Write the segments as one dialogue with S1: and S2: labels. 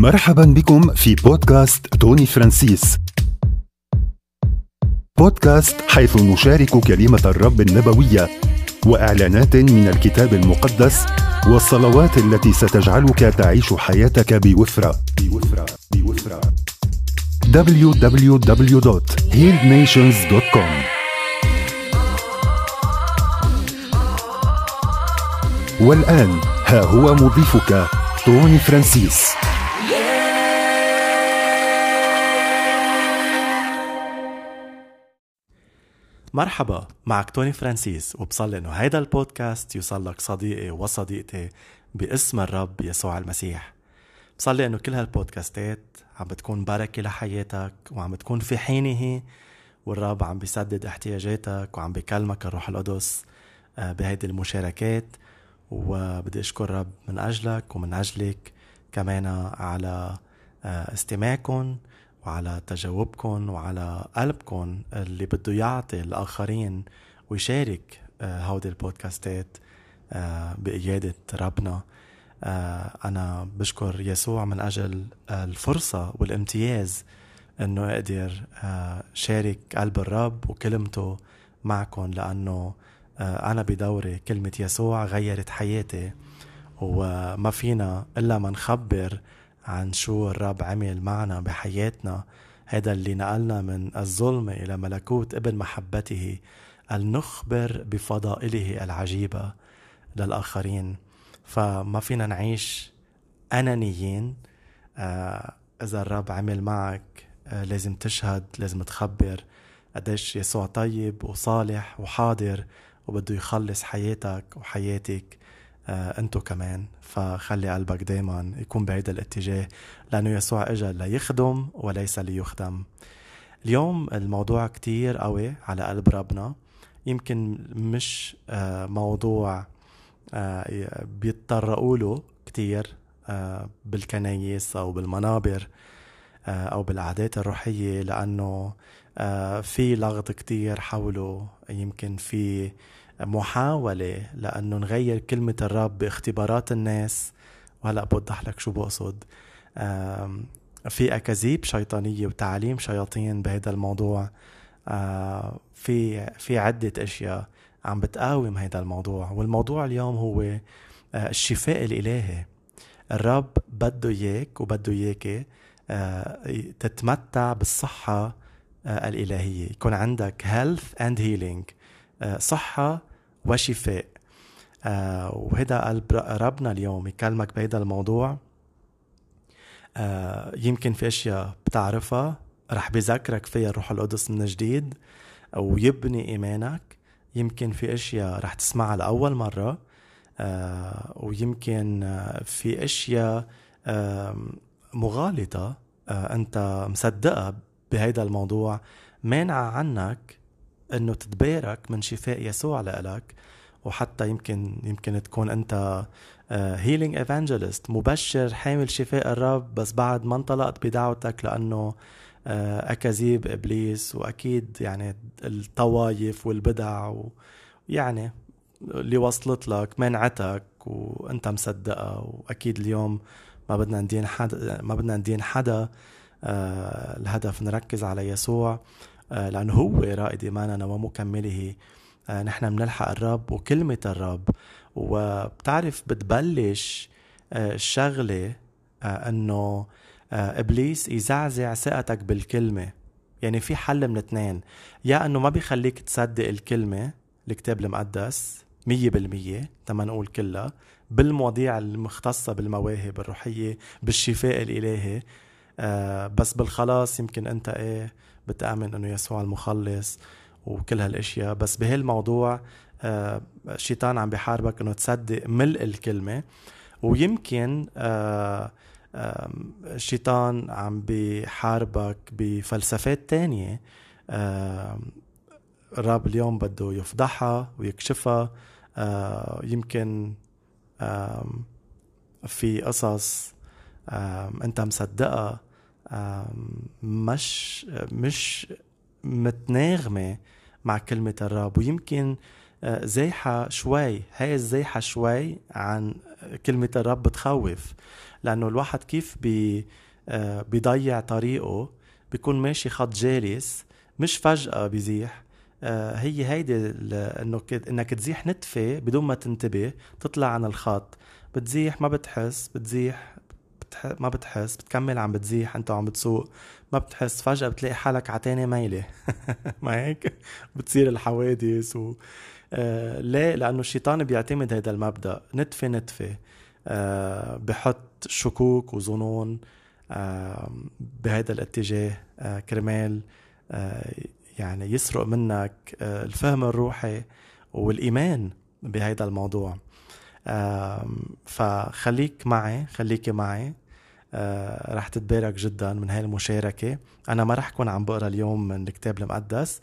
S1: مرحبا بكم في بودكاست توني فرانسيس. بودكاست حيث نشارك كلمة الرب النبوية وإعلانات من الكتاب المقدس والصلوات التي ستجعلك تعيش حياتك بوفرة. بوفرة. بوفرة. www.healednations.com والآن ها هو مضيفك توني فرانسيس.
S2: مرحبا معك توني فرانسيس وبصلي إنه هيدا البودكاست يوصل صديقي وصديقتي باسم الرب يسوع المسيح. بصلي إنه كل هالبودكاستات عم بتكون بركة لحياتك وعم بتكون في حينه والرب عم بيسدد احتياجاتك وعم بيكلمك الروح القدس آه، بهيدي المشاركات. وبدي أشكر الرب من أجلك ومن أجلك كمان على آه، استماعكم وعلى تجاوبكم وعلى قلبكم اللي بده يعطي الآخرين ويشارك آه، هودي البودكاستات آه، بقيادة ربنا. آه، أنا بشكر يسوع من أجل الفرصة والامتياز أنه أقدر شارك قلب الرب وكلمته معكم لأنه أنا بدوري كلمة يسوع غيرت حياتي وما فينا إلا ما نخبر عن شو الرب عمل معنا بحياتنا. هذا اللي نقلنا من الظلم إلى ملكوت ابن محبته النخبر بفضائله العجيبة للآخرين. فما فينا نعيش أنانيين. آه إذا الرب عمل معك آه لازم تشهد لازم تخبر قديش يسوع طيب وصالح وحاضر وبده يخلص حياتك وحياتك. أنتو كمان. فخلي قلبك دايما يكون بهيدا الاتجاه لأنه يسوع إجا ليخدم وليس ليخدم. اليوم الموضوع كتير قوي على قلب ربنا. يمكن مش آه موضوع آه بيتطرقوا له كتير آه بالكنايس أو بالمنابر آه أو بالعادات الروحية لأنه آه في لغط كتير حوله. يمكن في محاولة لأنه نغير كلمة الرب باختبارات الناس. وهلأ بوضح لك شو بقصد. في أكاذيب شيطانية وتعاليم شياطين بهذا الموضوع. في في عدة أشياء عم بتقاوم هذا الموضوع. والموضوع اليوم هو الشفاء الإلهي. الرب بده إياك وبده إياك تتمتع بالصحة الإلهية. يكون عندك health and healing. صحة وشفاء. آه وهذا قلب ربنا اليوم يكلمك بهذا الموضوع. آه يمكن في أشياء بتعرفها رح بذكرك فيها الروح القدس من جديد ويبني إيمانك. يمكن في أشياء رح تسمعها لأول مرة. آه ويمكن آه في أشياء آه مغالطة آه أنت مصدقها بهيدا الموضوع. مانعه عنك إنه تتبارك من شفاء يسوع لك وحتى يمكن يمكن تكون أنت healing uh, evangelist مبشر حامل شفاء الرب بس بعد ما انطلقت بدعوتك لأنه uh, أكاذيب إبليس وأكيد يعني الطوايف والبدع ويعني اللي وصلت لك منعتك وأنت مصدقها وأكيد اليوم ما بدنا ندين حدا ما بدنا ندين حدا آه الهدف نركز على يسوع. آه، لأنه هو رائد إيماننا ومكمله. آه، نحن بنلحق الرب وكلمة الرب. وبتعرف بتبلش آه، الشغلة أنه إبليس يزعزع ثقتك بالكلمة. يعني في حل من اثنين. يا أنه ما بيخليك تصدق الكلمة الكتاب المقدس مية بالمية تما نقول كلها بالمواضيع المختصة بالمواهب الروحية بالشفاء الإلهي. بس بالخلاص يمكن أنت إيه بتآمن إنه يسوع المخلص وكل هالأشياء. بس بهالموضوع آه، الشيطان عم بيحاربك إنه تصدق ملء الكلمة. ويمكن آه، الشيطان عم بيحاربك بفلسفات تانية. الرب اليوم بده يفضحها ويكشفها. آه، يمكن في قصص أنت مصدقها. مش مش متناغمة مع كلمة الرب ويمكن آه، زايحة شوي هاي الزايحة شوي عن كلمة الرب بتخوف لأنه الواحد كيف بي آه، بيضيع طريقه بيكون ماشي خط جالس مش فجأة بيزيح. آه، هي هيدي إنه إنك تزيح نتفة بدون ما تنتبه تطلع عن الخط بتزيح ما بتحس بتزيح بتح... ما بتحس بتكمل عم بتزيح انت عم بتسوق. ما بتحس فجأة بتلاقي حالك عتاني ميلة. ما هيك؟ بتصير الحوادث و... آه ليه؟ لأنه الشيطان بيعتمد هذا المبدأ. نتفة نتفة. آه بحط شكوك وظنون آه بهذا الاتجاه آه كرمال آه يعني يسرق منك آه الفهم الروحي والإيمان بهذا الموضوع. فخليك معي خليكي معي. رح تتبارك جدا من هاي المشاركة. أنا ما رح كون عم بقرأ اليوم من الكتاب المقدس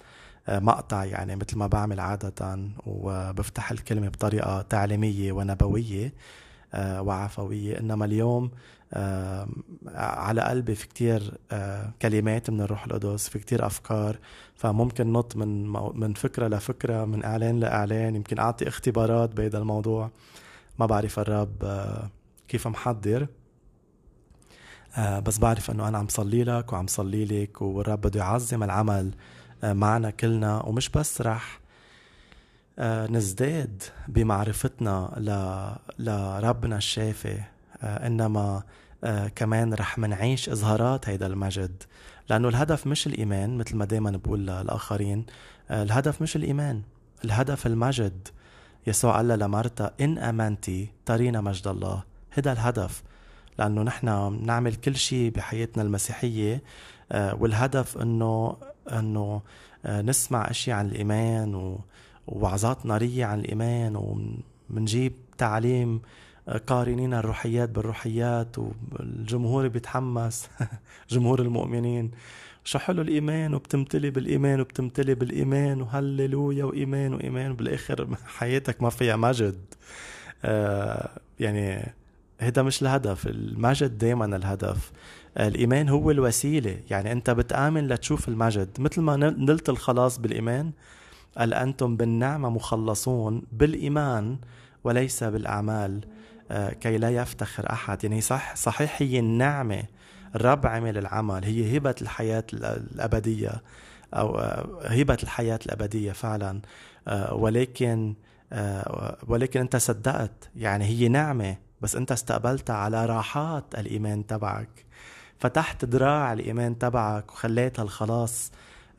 S2: آه مقطع يعني مثل ما بعمل عادة وبفتح الكلمة بطريقة تعليمية ونبوية آه وعفوية. إنما اليوم آه على قلبي في كتير آه كلمات من الروح القدس في كتير أفكار. فممكن نط من من فكرة لفكرة من إعلان لإعلان يمكن أعطي اختبارات بهذا الموضوع. ما بعرف الرب آه كيف محضر. آه بس بعرف إنه أنا عم صلي لك وعم صلي لك والرب بده يعظم العمل آه معنا كلنا. ومش بس رح آه نزداد بمعرفتنا. لربنا الشافي آه إنما آه كمان رح منعيش إظهارات هيدا المجد. لأنه الهدف مش الإيمان مثل ما دائما بقول للاخرين آه الهدف مش الإيمان الهدف المجد. يسوع قال لمرتا إن آمنتي ترينا مجد الله. هذا الهدف. لأنه نحن نعمل كل شيء بحياتنا المسيحية آه، والهدف إنه إنه آه، نسمع أشياء عن الإيمان ووعظات نارية عن الإيمان ومنجيب تعليم آه، قارنين الروحيات بالروحيات والجمهور بيتحمس جمهور المؤمنين. شو حلو الإيمان وبتمتلي بالإيمان وبتمتلي بالإيمان وهللويا وإيمان وإيمان بالآخر حياتك ما فيها مجد. آه يعني هذا مش الهدف. المجد دايما الهدف. الإيمان هو الوسيلة. يعني أنت بتآمن لتشوف المجد. مثل ما نلت الخلاص بالإيمان قال أنتم بالنعمة مخلصون بالإيمان وليس بالأعمال. آه، كي لا يفتخر أحد. يعني صح صحيح هي النعمة. الرب عمل العمل. هي هبة الحياة الأبدية. أو آه، هبة الحياة الأبدية فعلا. آه، ولكن ولكن أنت صدقت. يعني هي نعمة. بس انت استقبلتها على راحات الإيمان تبعك. فتحت دراع الإيمان تبعك وخليتها الخلاص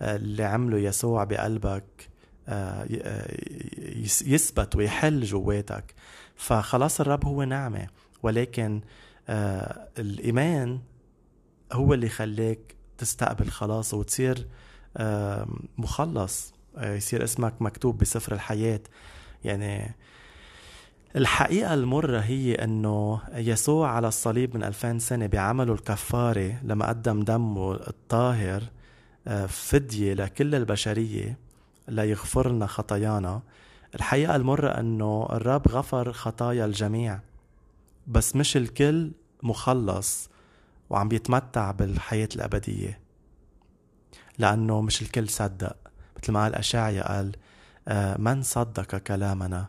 S2: آه، اللي عمله يسوع بقلبك آه، آه، يثبت ويحل جواتك. فخلاص الرب هو نعمة ولكن الإيمان هو اللي خليك تستقبل خلاص وتصير مخلص. يصير اسمك مكتوب بسفر الحياة. يعني الحقيقة المرة هي أنه يسوع على الصليب من ألفين سنة بعمله الكفاري لما قدم دمه الطاهر آه، فدية لكل البشرية ليغفر لنا خطايانا. الحقيقة المرة أنه الرب غفر خطايا الجميع بس مش الكل مخلص وعم بيتمتع بالحياة الأبدية لأنه مش الكل صدق. مثل ما قال أشعيا قال آه، من صدق كلامنا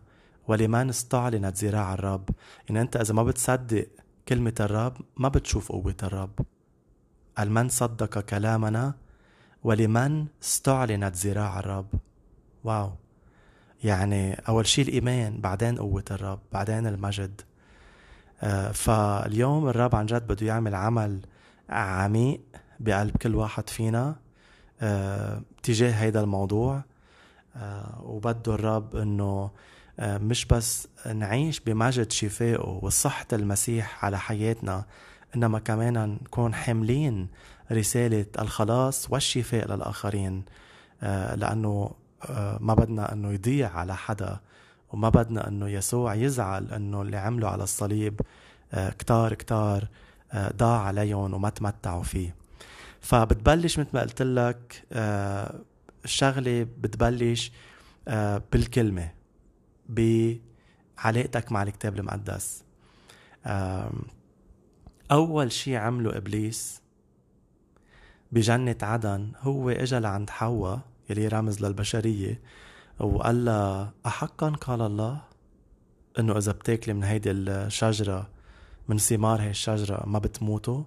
S2: ولمن استعلنت ذراع الرب. إن أنت إذا ما بتصدق كلمة الرب ما بتشوف قوة الرب. قال من صدق كلامنا ولمن استعلنت ذراع الرب. واو. يعني أول شيء الإيمان بعدين قوة الرب بعدين المجد. آه فاليوم الرب عن جد بده يعمل عمل عميق بقلب كل واحد فينا آه تجاه هيدا الموضوع. آه وبده الرب إنه مش بس نعيش بمجد شفائه وصحة المسيح على حياتنا إنما كمان نكون حاملين رسالة الخلاص والشفاء للآخرين آه، لأنه آه، ما بدنا أنه يضيع على حدا وما بدنا أنه يسوع يزعل أنه اللي عمله على الصليب كتار كتار ضاع عليهم وما تمتعوا فيه. فبتبلش مثل ما قلت لك الشغلة بتبلش بالكلمة. بعلاقتك مع الكتاب المقدس. أول شي عمله إبليس بجنة عدن هو إجا لعند حواء يلي رمز للبشرية وقال لها أحقا قال الله إنه إذا بتاكلي من هيدي الشجرة من ثمار هي الشجرة ما بتموتوا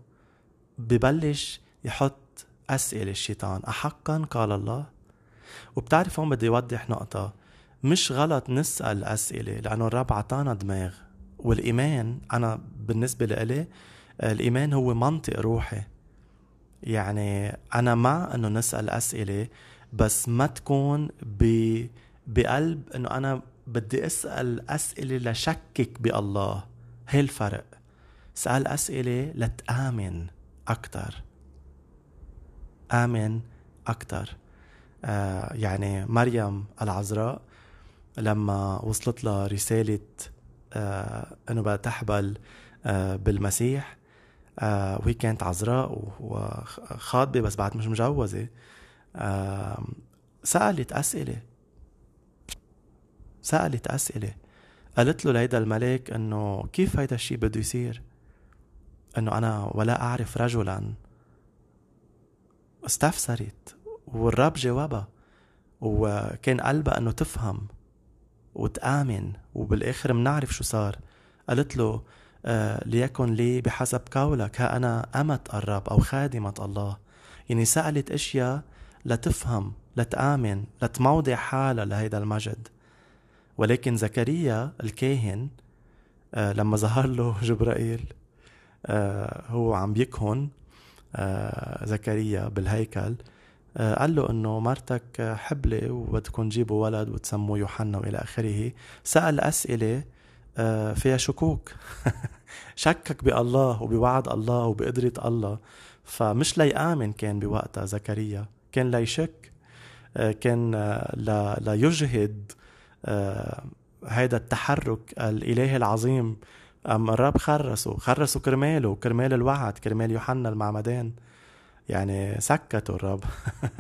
S2: ببلش يحط أسئلة الشيطان أحقا قال الله؟ وبتعرف هون بدي أوضح نقطة. مش غلط نسأل أسئلة لأنه الرب عطانا دماغ. والإيمان أنا بالنسبة لإلي الإيمان هو منطق روحي. يعني أنا مع أنه نسأل أسئلة بس ما تكون ب... بقلب أنه أنا بدي أسأل أسئلة لشكك بالله. هي الفرق. سأل أسئلة لتآمن أكتر. آمن أكتر. آه يعني مريم العذراء لما وصلت لها رسالة آه أنه بدها تحبل آه بالمسيح آه وهي كانت عذراء وخاطبة بس بعد مش مجوزة. آه سألت أسئلة. سألت أسئلة. قالت له لهيدا الملك إنه كيف هيدا الشيء بده يصير؟ إنه أنا ولا أعرف رجلا. استفسرت والرب جاوبها وكان قلبها إنه تفهم. وتآمن وبالآخر منعرف شو صار. قالت له آه ليكن لي بحسب قولك ها أنا أمة الرب أو خادمة الله. يعني سألت أشياء لتفهم لتآمن لتموضع حالها لهيدا المجد. ولكن زكريا الكاهن آه لما ظهر له جبرائيل آه هو عم يكهن آه زكريا بالهيكل. قال له إنه مرتك حبلة وبدكم تجيبوا ولد وتسموه يوحنا وإلى آخره. سأل أسئلة آه فيها شكوك؟ شكك بألله وبوعد ألله وبقدرة ألله. فمش ليآمن كان بوقتها زكريا. كان ليشك آه كان آه ليجهد آه هيدا التحرك الإلهي العظيم. أم الرب خرسوا خرسوا كرماله كرمال الوعد كرمال يوحنا المعمدان. يعني سكتوا الرب.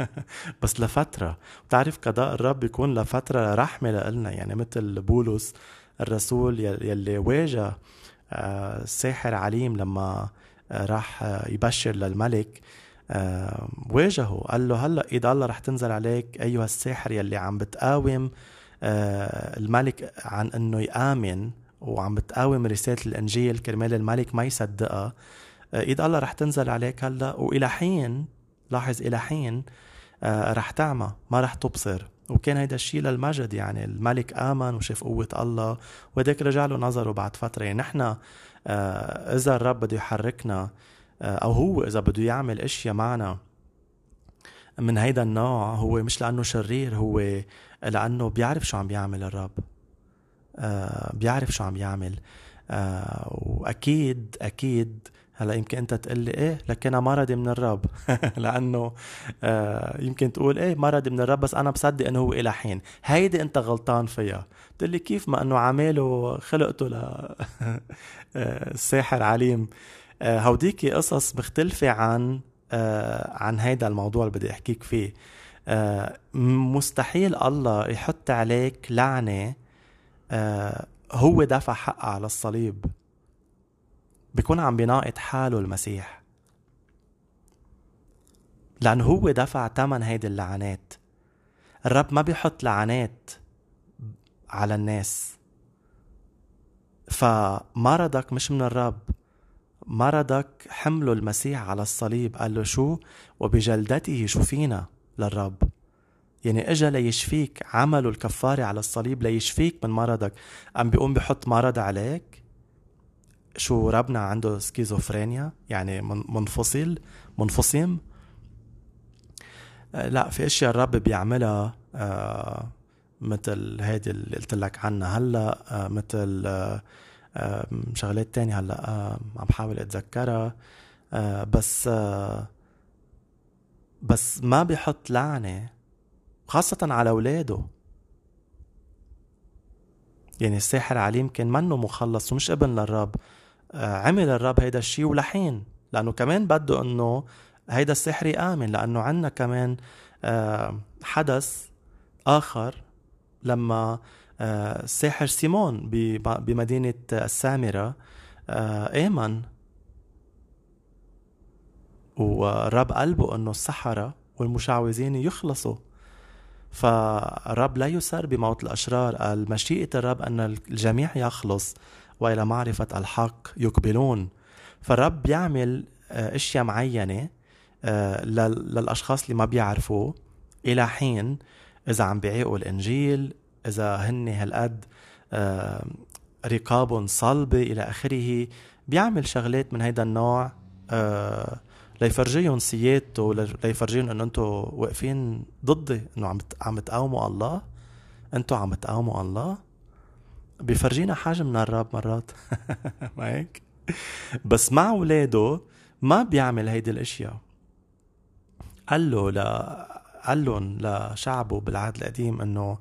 S2: بس لفترة. بتعرف قضاء الرب بيكون لفترة رحمة لإلنا. يعني مثل بولس الرسول يلي واجه الساحر عليم لما راح يبشر للملك واجهه. قال له هلأ إيد الله رح تنزل عليك أيها الساحر يلي عم بتقاوم الملك عن إنه يآمن وعم بتقاوم رسالة الإنجيل كرمال الملك ما يصدقها. إيد الله رح تنزل عليك هلا وإلى حين لاحظ إلى حين رح تعمى ما رح تبصر. وكان هيدا الشيء للمجد يعني الملك آمن وشاف قوة الله وهداك رجع له نظره بعد فترة. يعني نحن إذا الرب بده يحركنا أو هو إذا بده يعمل أشياء معنا من هيدا النوع هو مش لأنه شرير هو لأنه بيعرف شو عم بيعمل الرب. آه بيعرف شو عم يعمل. آه وأكيد أكيد هلا يمكن انت تقول لي إيه لكن مرضي من الرب. لأنه آه يمكن تقول إيه مرضي من الرب بس أنا بصدق إنه هو إلى حين. هيدي أنت غلطان فيها. تقول لي كيف ما إنه عماله خلقته ل الساحر عليم آه هوديكي قصص مختلفة عن آه عن هيدا الموضوع اللي بدي أحكيك فيه. آه مستحيل الله يحط عليك لعنة آه هو دفع حقها على الصليب بيكون عم بيناقض حاله المسيح. لأنه هو دفع تمن هيدي اللعنات. الرب ما بيحط لعنات على الناس. فمرضك مش من الرب. مرضك حمله المسيح على الصليب. قال له شو؟ وبجلدته شفينا للرب؟ يعني إجا ليشفيك. عمله الكفارة على الصليب ليشفيك من مرضك. أم بيقوم بحط مرض عليك. شو ربنا عنده سكيزوفرينيا يعني منفصل منفصم. لا في أشياء الرب بيعملها آه مثل هيدي اللي قلت لك عنها. هلا آه مثل آه آه شغلات تانية هلا آه عم بحاول أتذكرها. آه بس آه بس ما بيحط لعنة خاصة على أولاده. يعني الساحر عليم كان منه مخلص ومش ابن للرب. آه عمل الرب هيدا الشيء ولحين. لأنه كمان بده أنه هيدا السحر يآمن لأنه عنا كمان آه حدث آخر لما آه الساحر سيمون بمدينة السامرة آه آمن. ورب قلبه أنه السحرة والمشعوذين يخلصوا. فالرب لا يسر بموت الأشرار. قال مشيئة الرب أن الجميع يخلص. وإلى معرفة الحق يقبلون. فالرب يعمل آه، أشياء معينة آه، للأشخاص اللي ما بيعرفوا إلى حين إذا عم بيعيقوا الإنجيل إذا هن هالقد آه، رقاب صلبة إلى آخره. بيعمل شغلات من هيدا النوع ليفرجيهم سيادته ليفرجيهم إنه أنتم واقفين ضدي إنه عم عم تقاوموا الله. أنتم عم تقاوموا الله. بيفرجينا حاجة من الرب مرات. ما هيك؟ بس مع اولاده ما بيعمل هيدي الأشياء. قال له ل قال لهم لشعبه بالعهد القديم إنه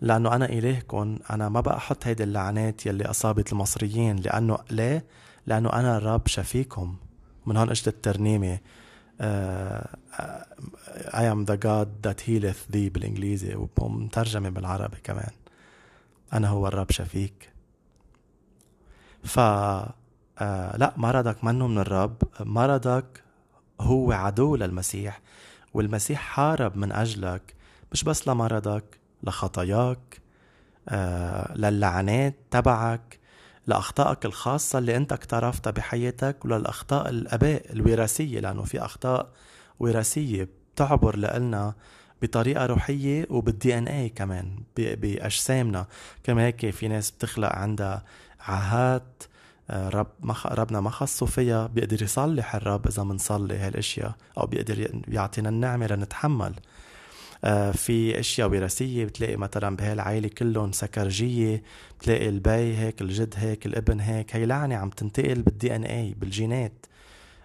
S2: لأنه أنا إلهكم أنا ما بقى أحط هيدي اللعنات يلي أصابت المصريين لأنه ليه؟ لأنه أنا الرب شفيكم. من هون إجت الترنيمة. uh, I am the God that healeth thee بالإنجليزي ومترجمه بالعربي كمان. أنا هو الرب شفيك ف آه لا مرضك منه من الرب. مرضك هو عدو للمسيح والمسيح حارب من أجلك. مش بس لمرضك لخطاياك آه للعنات تبعك لأخطائك الخاصة اللي أنت اقترفتها بحياتك وللأخطاء الآباء الوراثية لأنه في أخطاء وراثية بتعبر لنا بطريقة روحية وبال DNA كمان بأجسامنا. كما هيك في ناس بتخلق عندها عاهات آه، رب ما ربنا ما خصه فيها بيقدر يصلح الرب إذا بنصلي هالأشياء أو بيقدر يعطينا النعمة لنتحمل. آه، في أشياء وراثية بتلاقي مثلا بهالعائلة كلهم سكرجية بتلاقي البي هيك الجد هيك الابن هيك. هي لعنة عم تنتقل بال DNA بالجينات.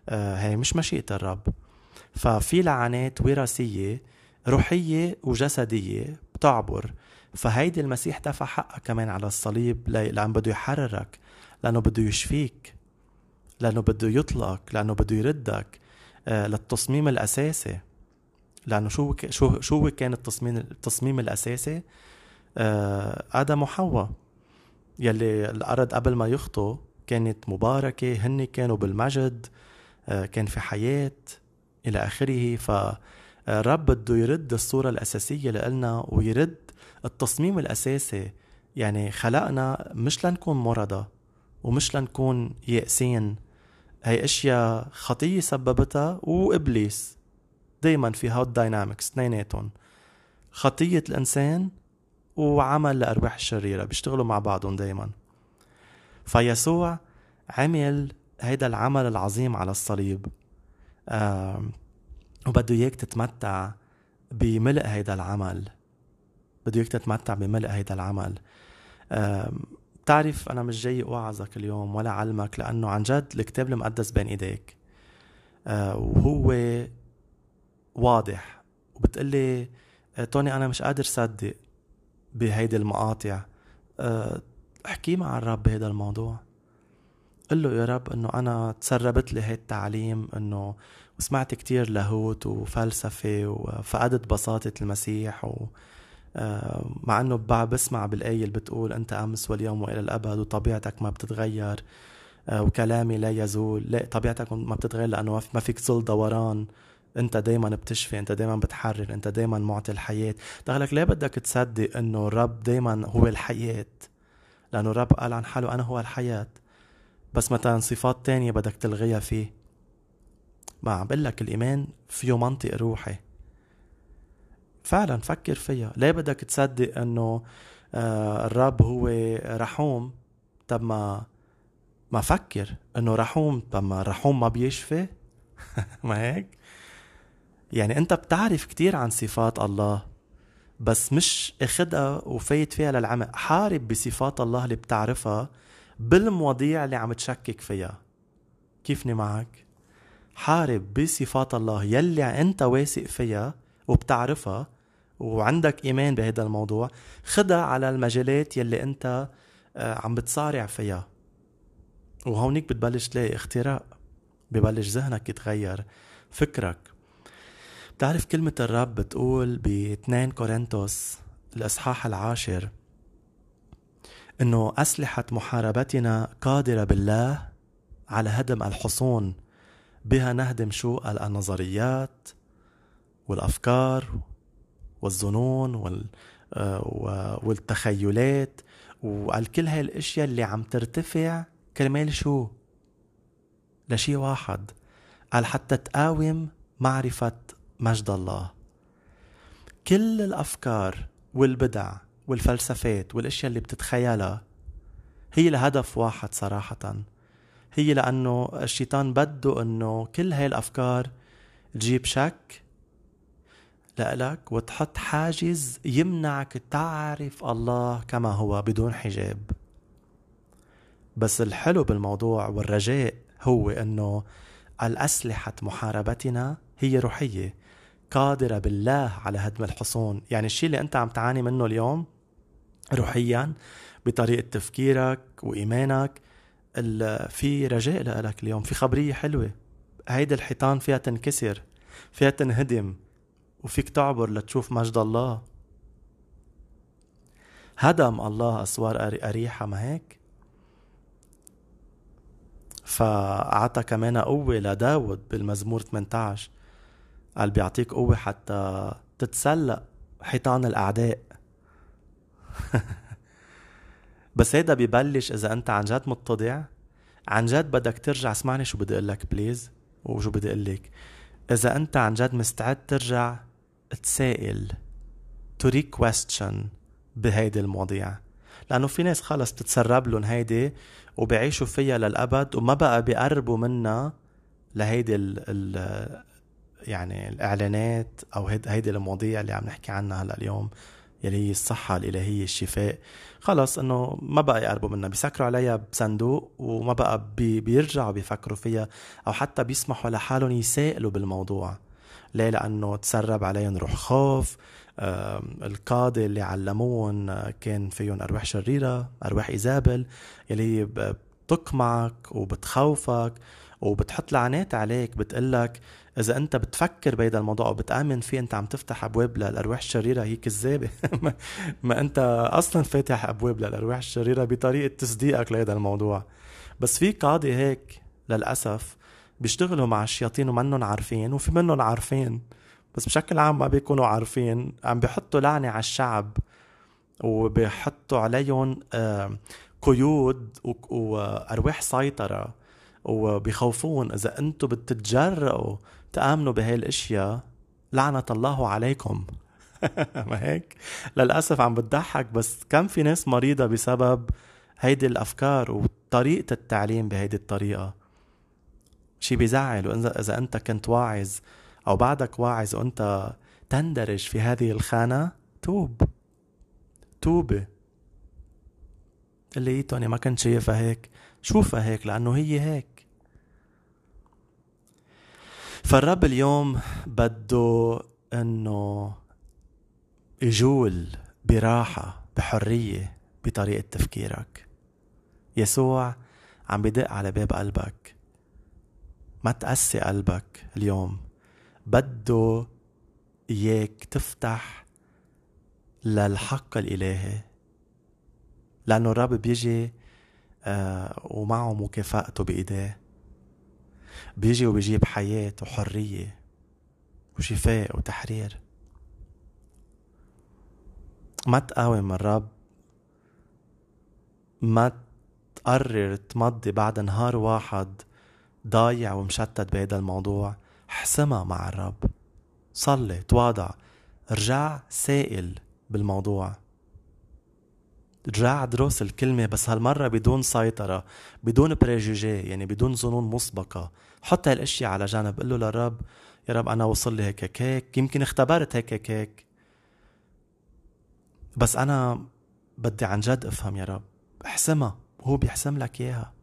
S2: آه، هي مش مشيئة الرب. ففي لعنات وراثية روحية وجسدية بتعبر. فهيدي المسيح دفع حقها كمان على الصليب لأن بده يحررك لأنه بده يشفيك لأنه بده يطلقك لأنه بده يردك آه، للتصميم الأساسي. لأنه شو شو شو كان التصميم التصميم الأساسي؟ آه، آدم وحواء يلي الأرض قبل ما يخطوا كانت مباركة هن كانوا بالمجد آه، كان في حياة إلى آخره. فالرب بده يرد الصورة الأساسية لإلنا ويرد التصميم الأساسي. يعني خلقنا مش لنكون مرضى ومش لنكون يائسين هي أشياء خطية سببتها وإبليس. دايما في هاو الداينامكس اثنيناتهم. خطية الإنسان وعمل الارواح الشريرة بيشتغلوا مع بعضهم دايما. فيسوع عمل هيدا العمل العظيم على الصليب. آه وبده اياك تتمتع بملء هيدا العمل. بده اياك تتمتع بملء هيدا العمل. بتعرف أنا مش جاي أوعظك اليوم ولا علمك لأنه عن جد الكتاب المقدس بين إيديك. آه وهو واضح. وبتقلي آه توني أنا مش قادر صدق بهيدي المقاطع. آه احكي مع الرب بهذا الموضوع. قل له يا رب إنه أنا تسربت لي هي التعليم إنه وسمعت كتير لاهوت وفلسفة وفقدت بساطة المسيح و آه، مع إنه بسمع بالآية اللي بتقول أنت أمس واليوم وإلى الأبد وطبيعتك ما بتتغير آه، وكلامي لا يزول لا طبيعتك ما بتتغير لأنه ما فيك ظل دوران أنت دايما بتشفي أنت دايما بتحرر أنت دايما معطي الحياة. دخلك ليه بدك تصدق إنه الرب دايما هو الحياة؟ لأنه الرب قال عن حاله أنا هو الحياة. بس مثلا صفات تانية بدك تلغيها فيه. ما عم بقول لك الإيمان فيه منطق روحي. فعلا فكر فيها. ليه بدك تصدق إنه آه الرب هو رحوم؟ طب ما ما فكر إنه رحوم. طب ما رحوم ما بيشفي ما هيك؟ يعني أنت بتعرف كتير عن صفات الله بس مش إخدها وفايت فيها للعمق حارب بصفات الله اللي بتعرفها. بالمواضيع اللي عم تشكك فيها. كيفني معك؟ حارب بصفات الله يلي انت واثق فيها وبتعرفها وعندك إيمان بهذا الموضوع خدها على المجالات يلي انت آه، عم بتصارع فيها. وهونيك بتبلش تلاقي اختراق ببلش ذهنك يتغير. فكرك بتعرف كلمة الرب بتقول ب 2 كورنثوس الإصحاح العاشر إنه أسلحة محاربتنا قادرة بالله على هدم الحصون بها نهدم شو النظريات والأفكار والظنون وال آه، والتخيلات وقال كل هاي الأشياء اللي عم ترتفع كرمال شو؟ لشي واحد قال حتى تقاوم معرفة مجد الله. كل الأفكار والبدع والفلسفات والأشياء اللي بتتخيلها هي لهدف واحد صراحة. هي لأنه الشيطان بده أنه كل هاي الأفكار تجيب شك لإلك وتحط حاجز يمنعك تعرف الله كما هو بدون حجاب. بس الحلو بالموضوع والرجاء هو أنه الأسلحة محاربتنا هي روحية قادرة بالله على هدم الحصون. يعني الشيء اللي أنت عم تعاني منه اليوم روحيا بطريقة تفكيرك وإيمانك. في رجاء لك اليوم في خبرية حلوة. هيدي الحيطان فيها تنكسر فيها تنهدم وفيك تعبر لتشوف مجد الله. هدم الله أسوار أريحة ما هيك؟ فأعطى كمان قوة لداود بالمزمور 18 قال بيعطيك قوة حتى تتسلق حيطان الأعداء. بس هيدا ببلش إذا أنت عن جد متضع عن جد بدك ترجع اسمعني شو بدي أقول لك بليز وشو بدي أقول لك إذا أنت عن جد مستعد ترجع تسائل to question بهيدي المواضيع. لأنه في ناس خلص بتتسرب لهم هيدي وبيعيشوا فيها للأبد وما بقى بيقربوا منها لهيدي ال ال يعني الإعلانات أو هيدي المواضيع اللي عم نحكي عنها هلأ اليوم. يلي هي الصحة الإلهية الشفاء. خلص إنه ما بقى يقربوا منها بيسكروا عليها بصندوق وما بقى بي بيرجعوا بيفكروا فيها أو حتى بيسمحوا لحالهم يسائلوا بالموضوع. ليه؟ لأنه تسرب عليهم روح خوف. القادة اللي علموهم كان فيهم أرواح شريرة أرواح إيزابل يلي بتقمعك وبتخوفك وبتحط لعنات عليك بتقلك إذا أنت بتفكر بهذا الموضوع أو بتآمن فيه أنت عم تفتح أبواب للأرواح الشريرة. هي كذابه ما أنت أصلا فاتح أبواب للأرواح الشريرة بطريقة تصديقك لهذا الموضوع. بس في قاضي هيك للأسف بيشتغلوا مع الشياطين ومنهم عارفين وفي منهم عارفين بس بشكل عام ما بيكونوا عارفين. عم بيحطوا لعنة على الشعب وبيحطوا عليهم قيود وأرواح سيطرة وبيخوفون. إذا أنتم بتتجرأوا تآمنوا بهاي الأشياء؟ لعنة الله عليكم. ما هيك؟ للأسف عم بتضحك بس كم في ناس مريضة بسبب هيدي الأفكار وطريقة التعليم بهيدي الطريقة. شي بيزعل وإذا إذا أنت كنت واعظ أو بعدك واعظ وأنت تندرج في هذه الخانة توب. توبة. اللي توني ما كنت شايفها هيك. شوفها هيك لأنه هي هيك. فالرب اليوم بده إنه يجول براحة بحرية بطريقة تفكيرك. يسوع عم بدق على باب قلبك. ما تقسي قلبك اليوم. بده إياك تفتح للحق الإلهي. لأنه الرب بيجي آه ومعه مكافأته بإيديه. بيجي وبيجيب حياة وحرية وشفاء وتحرير. ما تقاوم الرب ما تقرر تمضي بعد نهار واحد ضايع ومشتت بهذا الموضوع. احسمها مع الرب. صلي تواضع رجع سائل بالموضوع. رجع دروس الكلمة بس هالمرة بدون سيطرة بدون بريجوجي يعني بدون ظنون مسبقة. حط هالأشياء على جنب قل له للرب يا رب أنا وصل لي هيك هيك يمكن اختبرت هيك هيك بس أنا بدي عن جد أفهم يا رب احسمها وهو بيحسم لك إياها.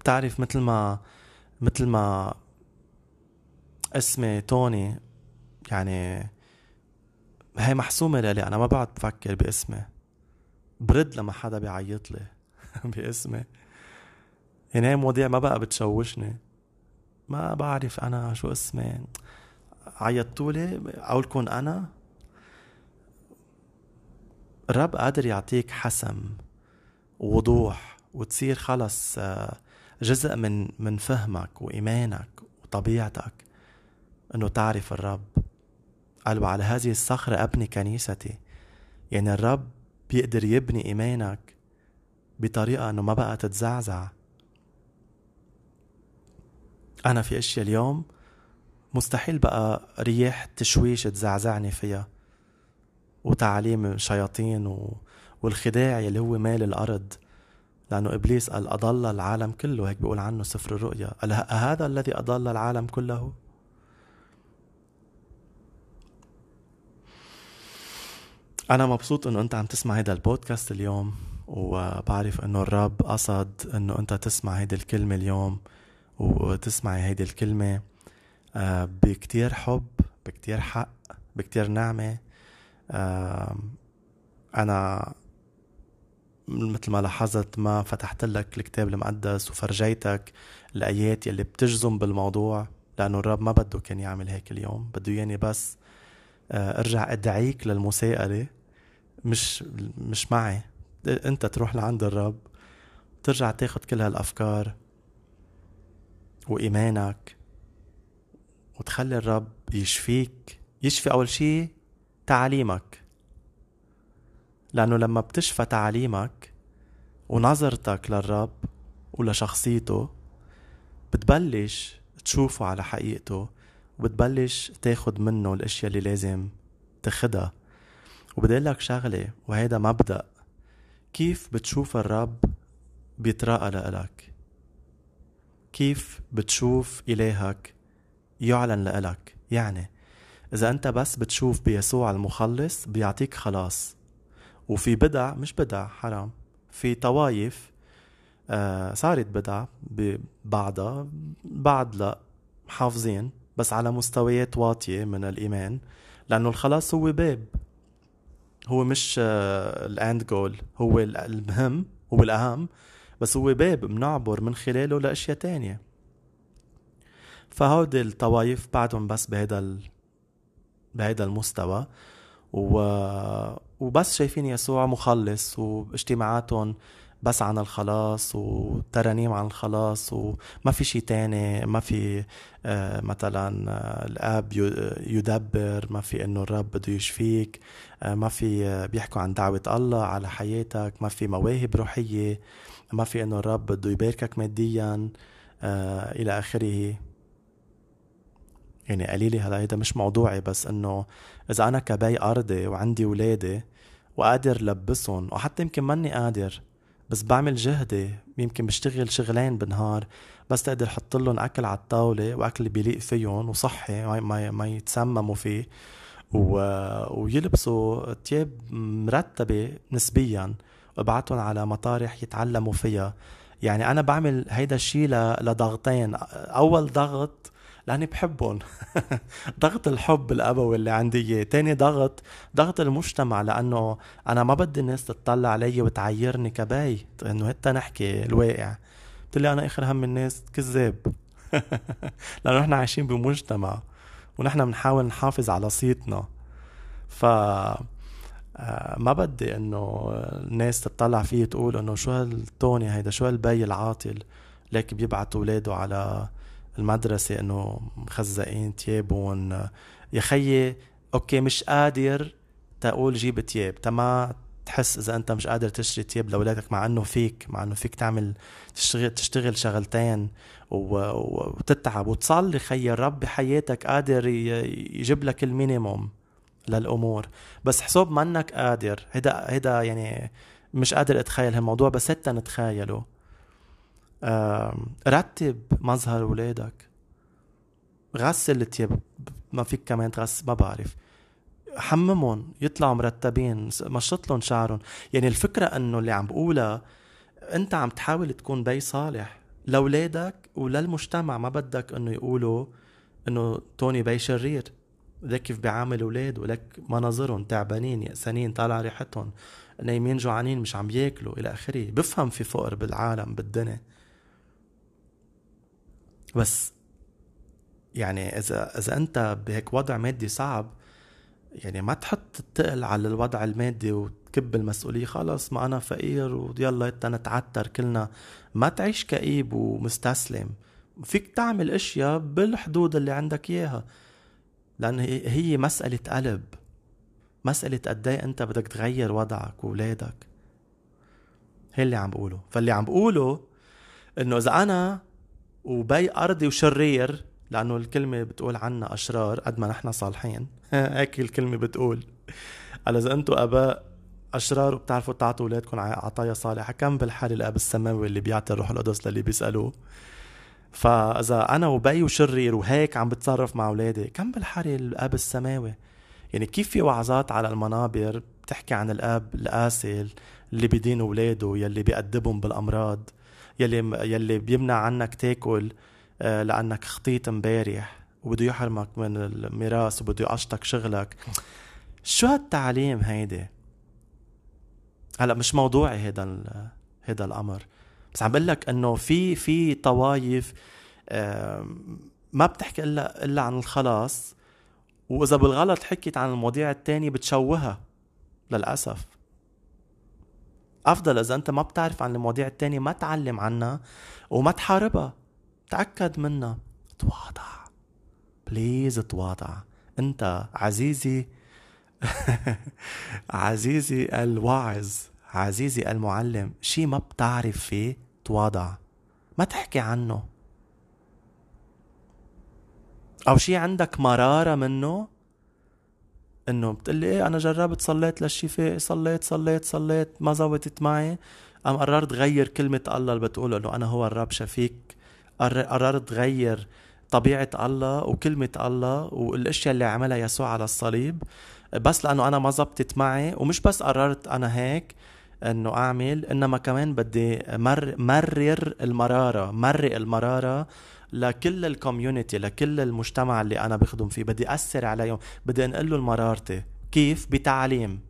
S2: بتعرف مثل ما مثل ما اسمي توني يعني هي محسومة لي أنا ما بعد بفكر باسمي برد لما حدا بيعيط لي. باسمي. يعني هي مواضيع ما بقى بتشوشني. ما بعرف أنا شو اسمي. عيطتولي أقولكم أنا. الرب قادر يعطيك حسم ووضوح وتصير خلص آه، جزء من من فهمك وإيمانك وطبيعتك أنه تعرف الرب. قال وعلى هذه الصخرة أبني كنيستي. يعني الرب بيقدر يبني إيمانك بطريقة أنه ما بقى تتزعزع. أنا في أشياء اليوم مستحيل بقى رياح تشويش تزعزعني فيها. وتعاليم شياطين و... والخداع يلي هو مال الأرض. لأنه إبليس قال أضل العالم كله هيك بيقول عنه سفر الرؤيا. قال هذا الذي أضل العالم كله؟ أنا مبسوط إنه أنت عم تسمع هذا البودكاست اليوم. وبعرف إنه الرب قصد إنه أنت تسمع هيدي الكلمة اليوم وتسمعي هيدي الكلمة آه، بكتير حب بكتير حق بكتير نعمة. أنا مثل ما لاحظت ما فتحت لك الكتاب المقدس وفرجيتك الآيات يلي بتجزم بالموضوع لأنه الرب ما بده كان يعمل هيك اليوم بده ياني بس آه، ارجع أدعيك للمساءلة مش مش معي. انت تروح لعند الرب ترجع تاخد كل هالأفكار وإيمانك وتخلي الرب يشفيك يشفي أول شي تعاليمك. لأنه لما بتشفى تعاليمك ونظرتك للرب ولشخصيته بتبلش تشوفه على حقيقته وبتبلش تاخد منه الأشياء اللي لازم تاخدها. وبدي لك شغلة وهيدا مبدأ كيف بتشوف الرب بيتراءى لإلك؟ كيف بتشوف إلهك يعلن لإلك؟ يعني إذا أنت بس بتشوف بيسوع المخلص بيعطيك خلاص. وفي بدع مش بدع حرام. في طوايف آه صارت بدع ببعضها بعض لا حافظين بس على مستويات واطية من الإيمان. لأنه الخلاص هو باب. هو مش الاند جول هو المهم هو الأهم بس هو باب بنعبر من خلاله لأشياء تانية. فهودي الطوايف بعدهم بس بهذا ال... بهذا المستوى و... وبس شايفين يسوع مخلص واجتماعاتهم بس عن الخلاص وترانيم عن الخلاص وما في شيء تاني ما في آه، مثلا آه، الآب يدبر ما في إنه الرب بده يشفيك. آه، ما في بيحكوا عن دعوة الله على حياتك ما في مواهب روحية ما في إنه الرب بده يباركك ماديا إلى آخره. يعني قليلي هلا هيدا مش موضوعي بس إنه إذا أنا كبي أرضي وعندي ولادي وقادر لبسهم وحتى يمكن ماني قادر بس بعمل جهدي يمكن بشتغل شغلين بالنهار بس تقدر حط لهم أكل على الطاولة وأكل بيليق فيهم وصحي ما ما يتسمموا فيه. و... ويلبسوا ثياب مرتبة نسبيا وابعتهم على مطارح يتعلموا فيها. يعني أنا بعمل هيدا الشيء لضغطين. أول ضغط لأني بحبهم. ضغط الحب الابوي اللي عندي إياه. تاني ضغط ضغط المجتمع لأنه أنا ما بدي الناس تطلع علي وتعيرني كباي. إنه هتا نحكي الواقع. قلت لي أنا آخر هم الناس كذاب. لأنه نحن عايشين بمجتمع. ونحن بنحاول نحافظ على صيتنا. ف آه، ما بدي إنه الناس تطلع فيه تقول إنه شو هالتوني هيدا شو هالبي العاطل. ليك بيبعت أولاده على المدرسة إنه مخزقين تيابهم. يا خيي okay مش قادر تقول جيب تياب. تما تحس إذا أنت مش قادر تشتري تياب لأولادك مع إنه فيك مع إنه فيك تعمل تشتغل تشتغل شغلتين. وتتعب وتصلي خيي الرب بحياتك قادر يجيب لك ال minimum للأمور. بس حسب منك قادر. هيدا هيدا يعني مش قادر أتخيل هالموضوع بس حتى نتخيله. رتب مظهر ولادك. غسل التياب. ما فيك كمان تغسل ما بعرف. حممهم يطلعوا مرتبين مشط لهم شعرهم. يعني الفكرة إنه اللي عم بقولها أنت عم تحاول تكون بي صالح. لأولادك وللمجتمع ما بدك إنه يقولوا إنه توني بي شرير. لك كيف بيعامل أولاد ولك مناظرهم تعبانين يأسانين طالع ريحتهم. نايمين جوعانين مش عم بياكلوا إلى آخره. بفهم في فقر بالعالم بالدنيا. بس يعني إذا إذا أنت بهيك وضع مادي صعب يعني ما تحط التقل على الوضع المادي وتكب المسؤولية. خلص ما أنا فقير ويلا نتعتر كلنا ما تعيش كئيب ومستسلم. فيك تعمل أشياء بالحدود اللي عندك إياها. لأن هي مسألة قلب. مسألة قد إيه أنت بدك تغير وضعك وولادك. هي اللي عم بقوله. فاللي عم بقوله إنه إذا أنا وبي أرضي وشرير لأنه الكلمة بتقول عنا أشرار قد ما نحن صالحين. هيك الكلمة بتقول. قال إذا أنتم آباء أشرار وبتعرفوا تعطوا أولادكم عطايا صالحة. كم بالحال الأب السماوي اللي بيعطي الروح القدس للي بيسألوه. فإذا أنا وبي وشرير وهيك عم بتصرف مع أولادي كم بالحري الأب السماوي؟ يعني كيف في وعظات على المنابر بتحكي عن الأب القاسي اللي بدين أولاده يلي بيأدبهم بالأمراض يلي يلي بيمنع عنك تاكل آه، لأنك خطيت امبارح وبده يحرمك من الميراث وبده يقشطك شغلك. شو هالتعليم هيدي؟ هلا مش موضوعي هيدا هيدا الأمر. بس عم بقول لك إنه في في طوايف ما بتحكي إلا إلا عن الخلاص. وإذا بالغلط حكيت عن المواضيع التانية بتشوهها للأسف. أفضل إذا أنت ما بتعرف عن المواضيع التانية ما تعلم عنها وما تحاربها. تأكد منها. تواضع. بليز تواضع. أنت عزيزي عزيزي الواعظ عزيزي المعلم شي ما بتعرف فيه تواضع. ما تحكي عنه. أو شي عندك مرارة منه؟ إنه بتقلي إيه أنا جربت صليت للشفاء صليت صليت صليت ما زبطت معي. أم قررت غير كلمة الله اللي بتقول إنه أنا هو الرب شفيك. قررت غير طبيعة الله وكلمة الله والأشياء اللي عملها يسوع على الصليب. بس لأنه أنا ما زبطت معي ومش بس قررت أنا هيك إنه أعمل إنما كمان بدي مر مرر المرارة مرق المرارة لكل الكوميونتي لكل المجتمع اللي أنا بخدم فيه. بدي أثر عليهم بدي أنقل له مرارتي. كيف؟ بتعليم.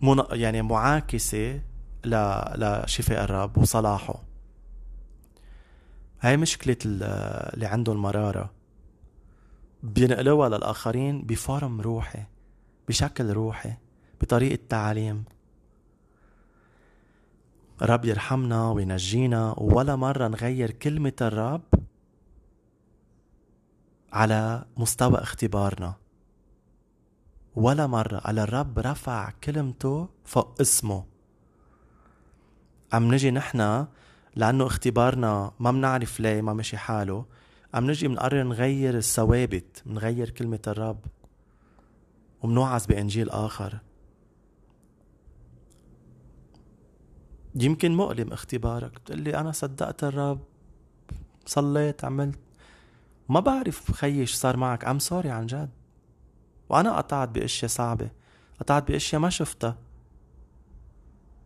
S2: من... يعني معاكسة ل... لشفاء الرب وصلاحه. هاي مشكلة اللي عنده المرارة بينقلوها للآخرين بفورم روحي بشكل روحي بطريقة تعليم. رب يرحمنا وينجينا ولا مرة نغير كلمة الرب على مستوى اختبارنا. ولا مرة على الرب رفع كلمته فوق اسمه. عم نجي نحنا لأنه اختبارنا ما بنعرف ليه ما مشي حاله. عم نجي بنقرر نغير الثوابت بنغير كلمة الرب ومنوعز بإنجيل آخر. يمكن مؤلم اختبارك بتقول لي أنا صدقت الرب صليت عملت. ما بعرف خيي صار معك. ام سوري عن جد. وأنا قطعت بأشياء صعبة. قطعت بأشياء ما شفتها.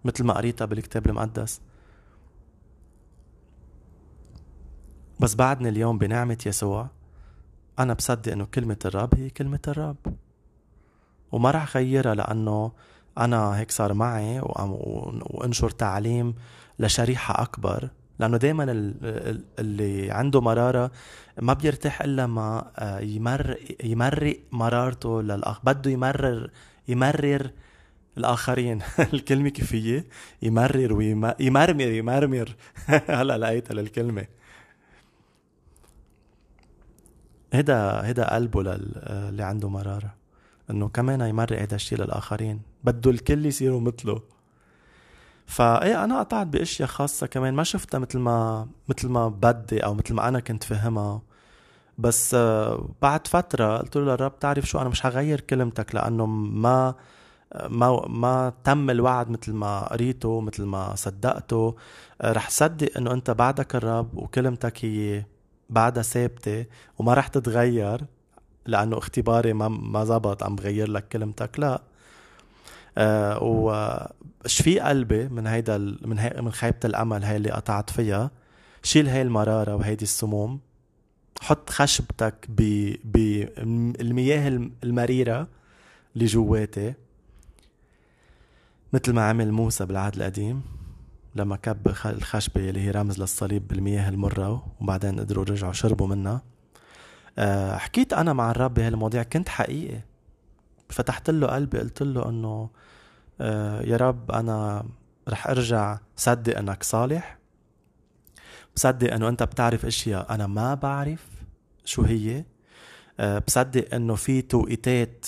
S2: مثل ما قريتها بالكتاب المقدس. بس بعدني اليوم بنعمة يسوع أنا بصدق إنه كلمة الرب هي كلمة الرب. وما رح غيرها لأنه أنا هيك صار معي وأنشر تعليم لشريحة أكبر لأنه دائما اللي عنده مرارة ما بيرتاح إلا ما آه، يمر يمرق مرارته للاخ بده يمرر يمرر الآخرين. الكلمة كيف هي يمرر ويمرمر يمرمر. هلا لقيتها للكلمة. هيدا هيدا قلبه للي عنده مرارة. إنه كمان يمرق هذا الشيء للآخرين. بده الكل يصيروا مثله. فايه أنا قطعت بأشياء خاصة كمان. ما شفتها مثل ما مثل ما بدي أو مثل ما أنا كنت فهمها. بس آه، بعد فترة قلت له للرب تعرف شو؟ أنا مش حغير كلمتك لأنه ما ما ما تم الوعد مثل ما قريته مثل ما صدقته. آه، رح صدق إنه أنت بعدك الرب وكلمتك هي بعدها ثابتة وما رح تتغير لأنه اختباري ما ما زبط عم بغير لك كلمتك لا. آه وشفي قلبي من هيدا من هي من خيبة الأمل هاي اللي قطعت فيها؟ شيل هاي المرارة وهيدي السموم حط خشبتك بالمياه المريرة اللي جواتي مثل ما عمل موسى بالعهد القديم. لما كب الخشبة اللي هي رمز للصليب بالمياه المرة وبعدين قدروا رجعوا شربوا منها. آه، حكيت أنا مع الرب بهالمواضيع كنت حقيقي. فتحت له قلبي قلت له إنه آه، يا رب أنا رح أرجع صدق إنك صالح. بصدق إنه أنت بتعرف إشياء أنا ما بعرف شو هي. أه بصدق إنه في توقيتات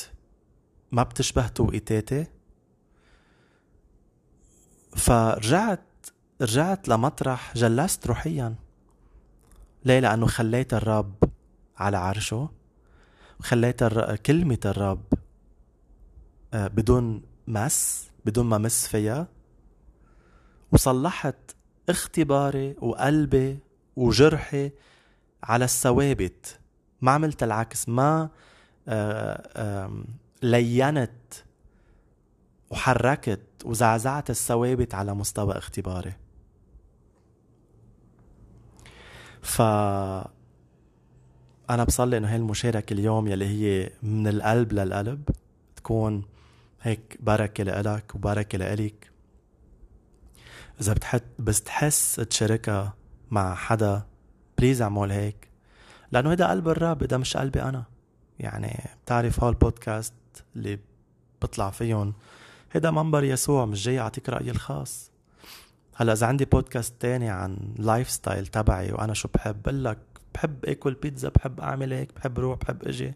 S2: ما بتشبه توقيتاتي. فرجعت رجعت لمطرح جلست روحيا. ليه لأنه خليت الرب على عرشه وخليت الر... كلمة الرب آه، بدون مس بدون ما مس فيها. وصلحت اختباري وقلبي وجرحي على الثوابت. ما عملت العكس ما آه، لينت وحركت وزعزعت الثوابت على مستوى اختباري. ف أنا بصلي إنه هاي المشاركة اليوم يلي هي من القلب للقلب تكون هيك بركة لإلك وبركة لإلك. إذا بتحس بس تحس تشاركها مع حدا بليز اعمل هيك لأنه هيدا قلب الرب هيدا مش قلبي أنا. يعني بتعرف هول البودكاست اللي بطلع فيهم هيدا منبر يسوع مش جاي اعطيك رأيي الخاص. هلا إذا عندي بودكاست تاني عن lifestyle تبعي وأنا شو بحب بقول لك بحب آكل بيتزا بحب أعمل هيك بحب روح بحب أجي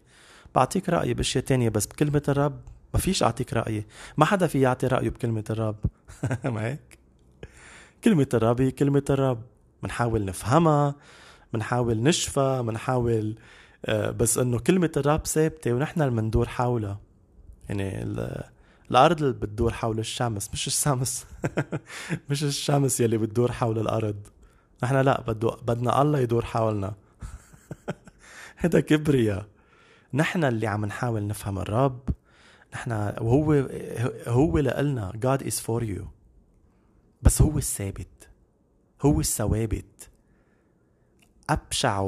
S2: بعطيك رأيي بأشياء تانية بس بكلمة الرب ما فيش أعطيك رأيي. ما حدا في يعطي رأيه بكلمة الرب. ما هيك؟ كلمة الرب هي كلمة الرب. بنحاول نفهمها بنحاول نشفى بنحاول آه، بس إنه كلمة الرب ثابتة ونحن اللي بندور حولها. يعني الأرض اللي بتدور حول الشمس مش الشمس. مش الشمس يلي بتدور حول الأرض. نحن لا بدو بدنا الله يدور حولنا. هذا كبرياء. نحن اللي عم نحاول نفهم الرب. نحن وهو هو لنا God is for you. بس هو الثابت. هو الثوابت. أبشع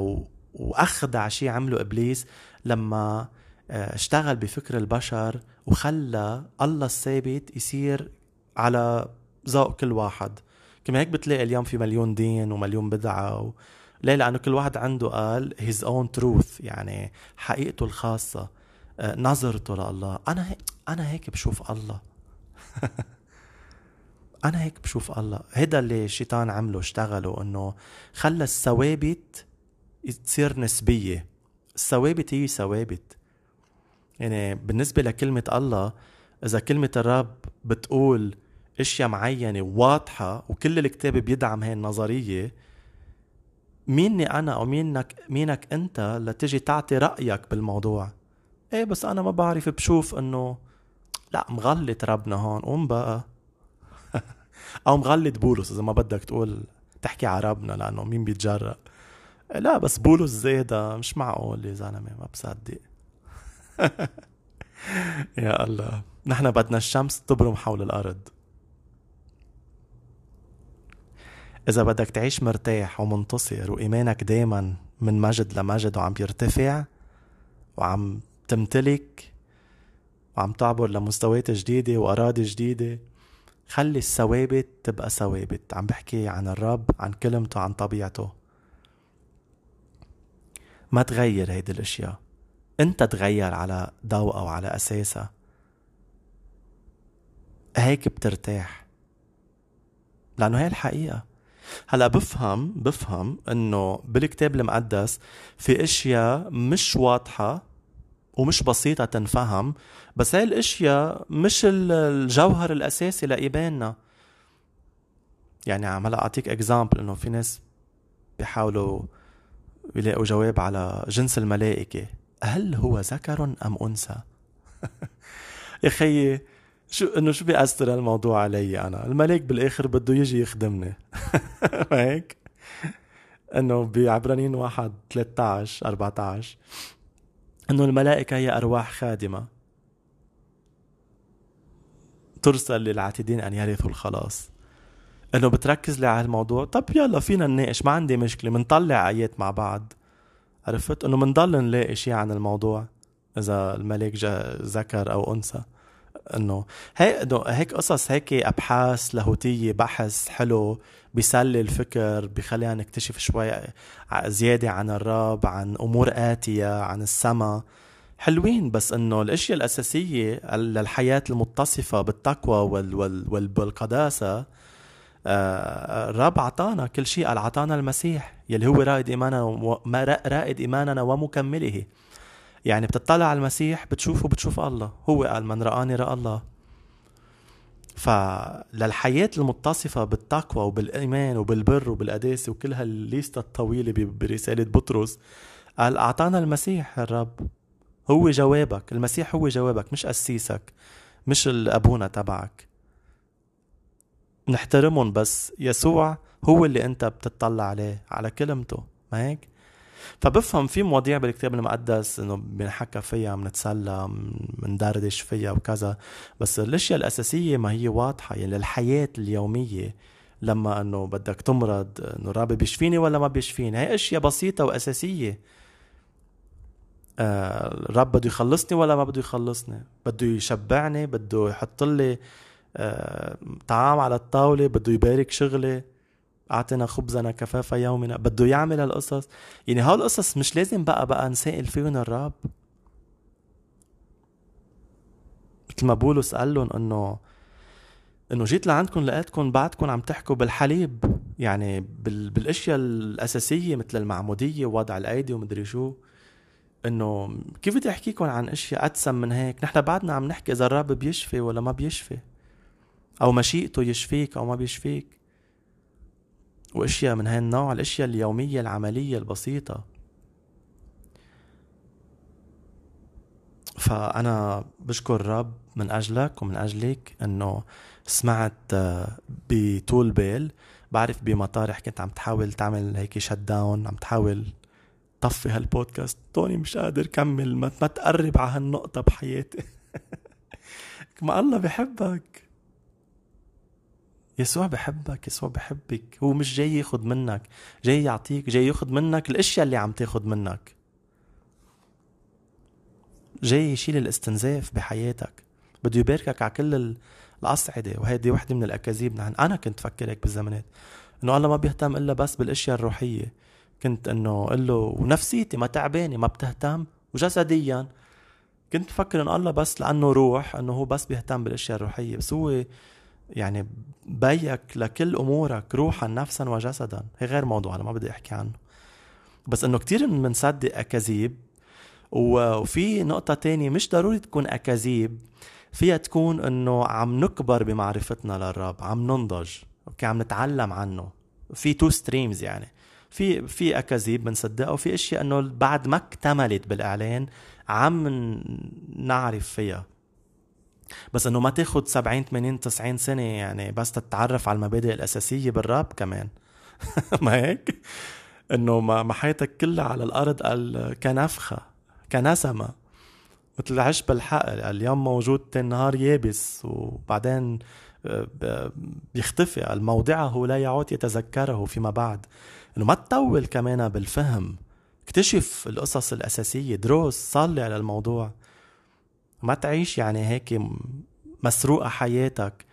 S2: وأخدع شيء عمله إبليس لما آه، اشتغل بفكر البشر وخلى الله الثابت يصير على ذوق كل واحد. كما هيك بتلاقي اليوم في مليون دين ومليون بدعة و... ليه لأنه كل واحد عنده قال his own truth يعني حقيقته الخاصة آه، نظرته لله. أنا هيك أنا هيك بشوف الله. أنا هيك بشوف الله. هيدا اللي الشيطان عمله اشتغله إنه خلى الثوابت تصير نسبية. الثوابت هي ثوابت. يعني بالنسبة لكلمة الله إذا كلمة الرب بتقول أشياء معينة واضحة وكل الكتاب بيدعم هاي النظرية ميني أنا أو مينك مينك أنت لتجي تعطي رأيك بالموضوع؟ إيه بس أنا ما بعرف بشوف إنه لا مغلط ربنا هون قوم بقى. أو مغلط بولس إذا ما بدك تقول تحكي على ربنا لأنه مين بيتجرأ؟ لا بس بولس زيدا مش معقول يا زلمة ما بصدق. يا الله. نحن بدنا الشمس تبرم حول الأرض. إذا بدك تعيش مرتاح ومنتصر وإيمانك دايما من مجد لمجد وعم بيرتفع وعم تمتلك وعم تعبر لمستويات جديدة وأراضي جديدة خلي الثوابت تبقى ثوابت. عم بحكي عن الرب عن كلمته عن طبيعته. ما تغير هيدي الأشياء. انت تغير على ضوءها وعلى اساسها هيك بترتاح. لأنه هي الحقيقة. هلأ بفهم بفهم إنه بالكتاب المقدس في أشياء مش واضحة ومش بسيطة تنفهم بس هاي الأشياء مش الجوهر الأساسي لايماننا يعني عم هلا أعطيك اكزامبل إنه في ناس بيحاولوا يلاقوا جواب على جنس الملائكة. هل هو ذكر أم أنثى؟ يا خيي شو إنه شو بيأثر الموضوع علي أنا؟ الملك بالآخر بده يجي يخدمني. هيك؟ إنه بعبرانيين واحد 13 14 إنه الملائكة هي أرواح خادمة. ترسل للعاتدين أن يرثوا الخلاص. إنه بتركز لي على الموضوع طب يلا فينا نناقش ما عندي مشكلة بنطلع ايات مع بعض. عرفت إنه بنضل نلاقي شيء عن الموضوع إذا الملك ذكر أو أنثى إنه هيك هيك قصص هيك أبحاث لاهوتيه بحث حلو بيسلي الفكر بخلينا نكتشف شوي زيادة عن الرب عن أمور آتية عن السماء حلوين بس إنه الأشياء الأساسية للحياة المتصفة بالتقوى وال وال والقداسة آه، الرب عطانا كل شيء. قال عطانا المسيح يلي هو رائد إيماننا رائد إيماننا ومكمله. يعني بتطلع على المسيح بتشوفه بتشوف الله. هو قال من رآني رأى الله. فللحياة المتصفة بالتقوى وبالإيمان وبالبر وبالقداسة وكل هالليستة الطويلة برسالة بطرس قال أعطانا المسيح الرب. هو جوابك. المسيح هو جوابك مش قسيسك مش الأبونا تبعك. نحترمهم بس يسوع هو اللي أنت بتطلع عليه على كلمته. ما هيك؟ فبفهم في مواضيع بالكتاب المقدس إنه بنحكى فيها بنتسلى بندردش فيها وكذا بس الأشياء الأساسية ما هي واضحة. يعني للحياه اليومية لما إنه بدك تمرض إنه الرب بيشفيني ولا ما بيشفيني؟ هي أشياء بسيطة وأساسية. آه الرب بده يخلصني ولا ما بده يخلصني؟ بده يشبعني بده يحط لي آه طعام على الطاولة بده يبارك شغلي اعطنا خبزنا كفاف يومنا بده يعمل هالقصص. يعني هالقصص مش لازم بقى بقى نسائل فيهم الرب مثل ما بولس قال لهم إنه إنه جيت لعندكم لقيتكم بعدكم عم تحكوا بالحليب. يعني بال... بالأشياء الأساسية مثل المعمودية ووضع الأيدي ومدري شو. إنه كيف بدي أحكيكم عن أشياء أتسم من هيك؟ نحن بعدنا عم نحكي إذا الرب بيشفي ولا ما بيشفي. أو مشيئته يشفيك أو ما بيشفيك. وأشياء من هالنوع الأشياء اليومية العملية البسيطة. فأنا بشكر الرب من أجلك ومن أجلك إنه سمعت آه، بطول بال. بعرف بمطارح كنت عم تحاول تعمل هيك شت داون عم تحاول طفي هالبودكاست. توني مش قادر كمل ما تقرب على هالنقطة بحياتي. ما الله بحبك. يسوع بحبك يسوع بحبك هو مش جاي ياخد منك جاي يعطيك جاي ياخد منك الأشياء اللي عم تاخد منك. جاي يشيل الاستنزاف بحياتك. بده يباركك على كل الأصعدة وهيدي وحدة من الأكاذيب. نحن أنا كنت فكر هيك بالزمانات. إنه الله ما بيهتم إلا بس بالأشياء الروحية. كنت إنه قل له ونفسيتي ما تعبانة ما بتهتم وجسديا. كنت فكر إنه الله بس لأنه روح إنه هو بس بيهتم بالأشياء الروحية. بس هو يعني بيك لكل أمورك روحا نفسا وجسدا. هي غير موضوع أنا ما بدي أحكي عنه. بس إنه كتير بنصدق أكاذيب وفي نقطة تانية مش ضروري تكون أكاذيب فيها تكون إنه عم نكبر بمعرفتنا للرب عم ننضج okay عم نتعلم عنه. في two streams يعني. في في أكاذيب بنصدقها وفي أشياء إنه بعد ما اكتملت بالإعلان عم نعرف فيها. بس إنه ما تاخد 70 80 90 سنة يعني بس تتعرف على المبادئ الأساسية بالراب كمان. ما هيك؟ إنه ما حياتك كلها على الأرض كنفخة كنسمة. مثل العشب الحق اليوم موجود النهار يابس وبعدين آه، بيختفي. الموضعه لا يعود يتذكره فيما بعد. إنه ما تطول كمان بالفهم. اكتشف القصص الأساسية. دروس صلي على الموضوع. ما تعيش يعني هيك مسروقة حياتك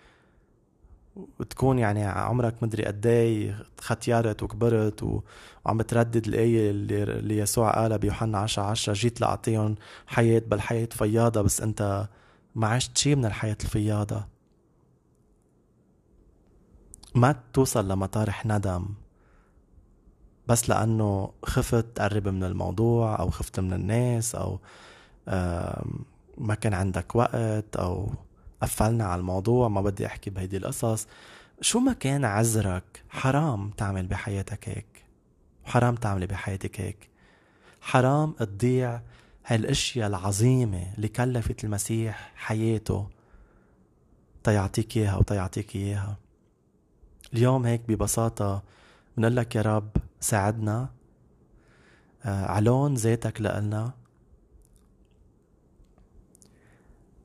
S2: وتكون يعني عمرك مدري قد إيه ختيارت وكبرت. وعم بتردد الآية اللي, اللي يسوع قالها بيوحنا 10 10 جيت لأعطيهم حياة بل حياة فياضة بس أنت ما عشت شي من الحياة الفياضة ما توصل لمطارح ندم بس لأنه خفت تقرب من الموضوع أو خفت من الناس أو ما كان عندك وقت أو قفلنا على الموضوع ما بدي أحكي بهيدي القصص. شو ما كان عذرك حرام تعمل بحياتك هيك؟ حرام تعملي بحياتك هيك؟ حرام تضيع هالأشياء العظيمة اللي كلفت المسيح حياته تيعطيك إياها وتيعطيك إياها. اليوم هيك ببساطة بنقول لك يا رب ساعدنا آه علون ذاتك لنا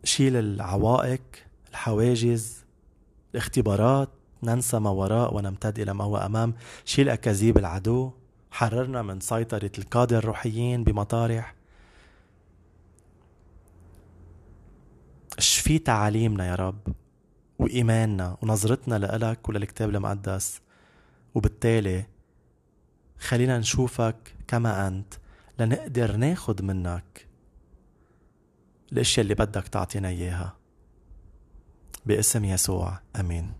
S2: شيل العوائق الحواجز الاختبارات ننسى ما وراء ونمتد إلى ما هو أمام شيل أكاذيب العدو. حررنا من سيطرة القادة الروحيين بمطارح. شفي تعاليمنا يا رب وإيماننا ونظرتنا لإلك وللكتاب المقدس. وبالتالي خلينا نشوفك كما أنت لنقدر ناخد منك الاشياء اللي بدك تعطينا إياها؟ باسم يسوع آمين.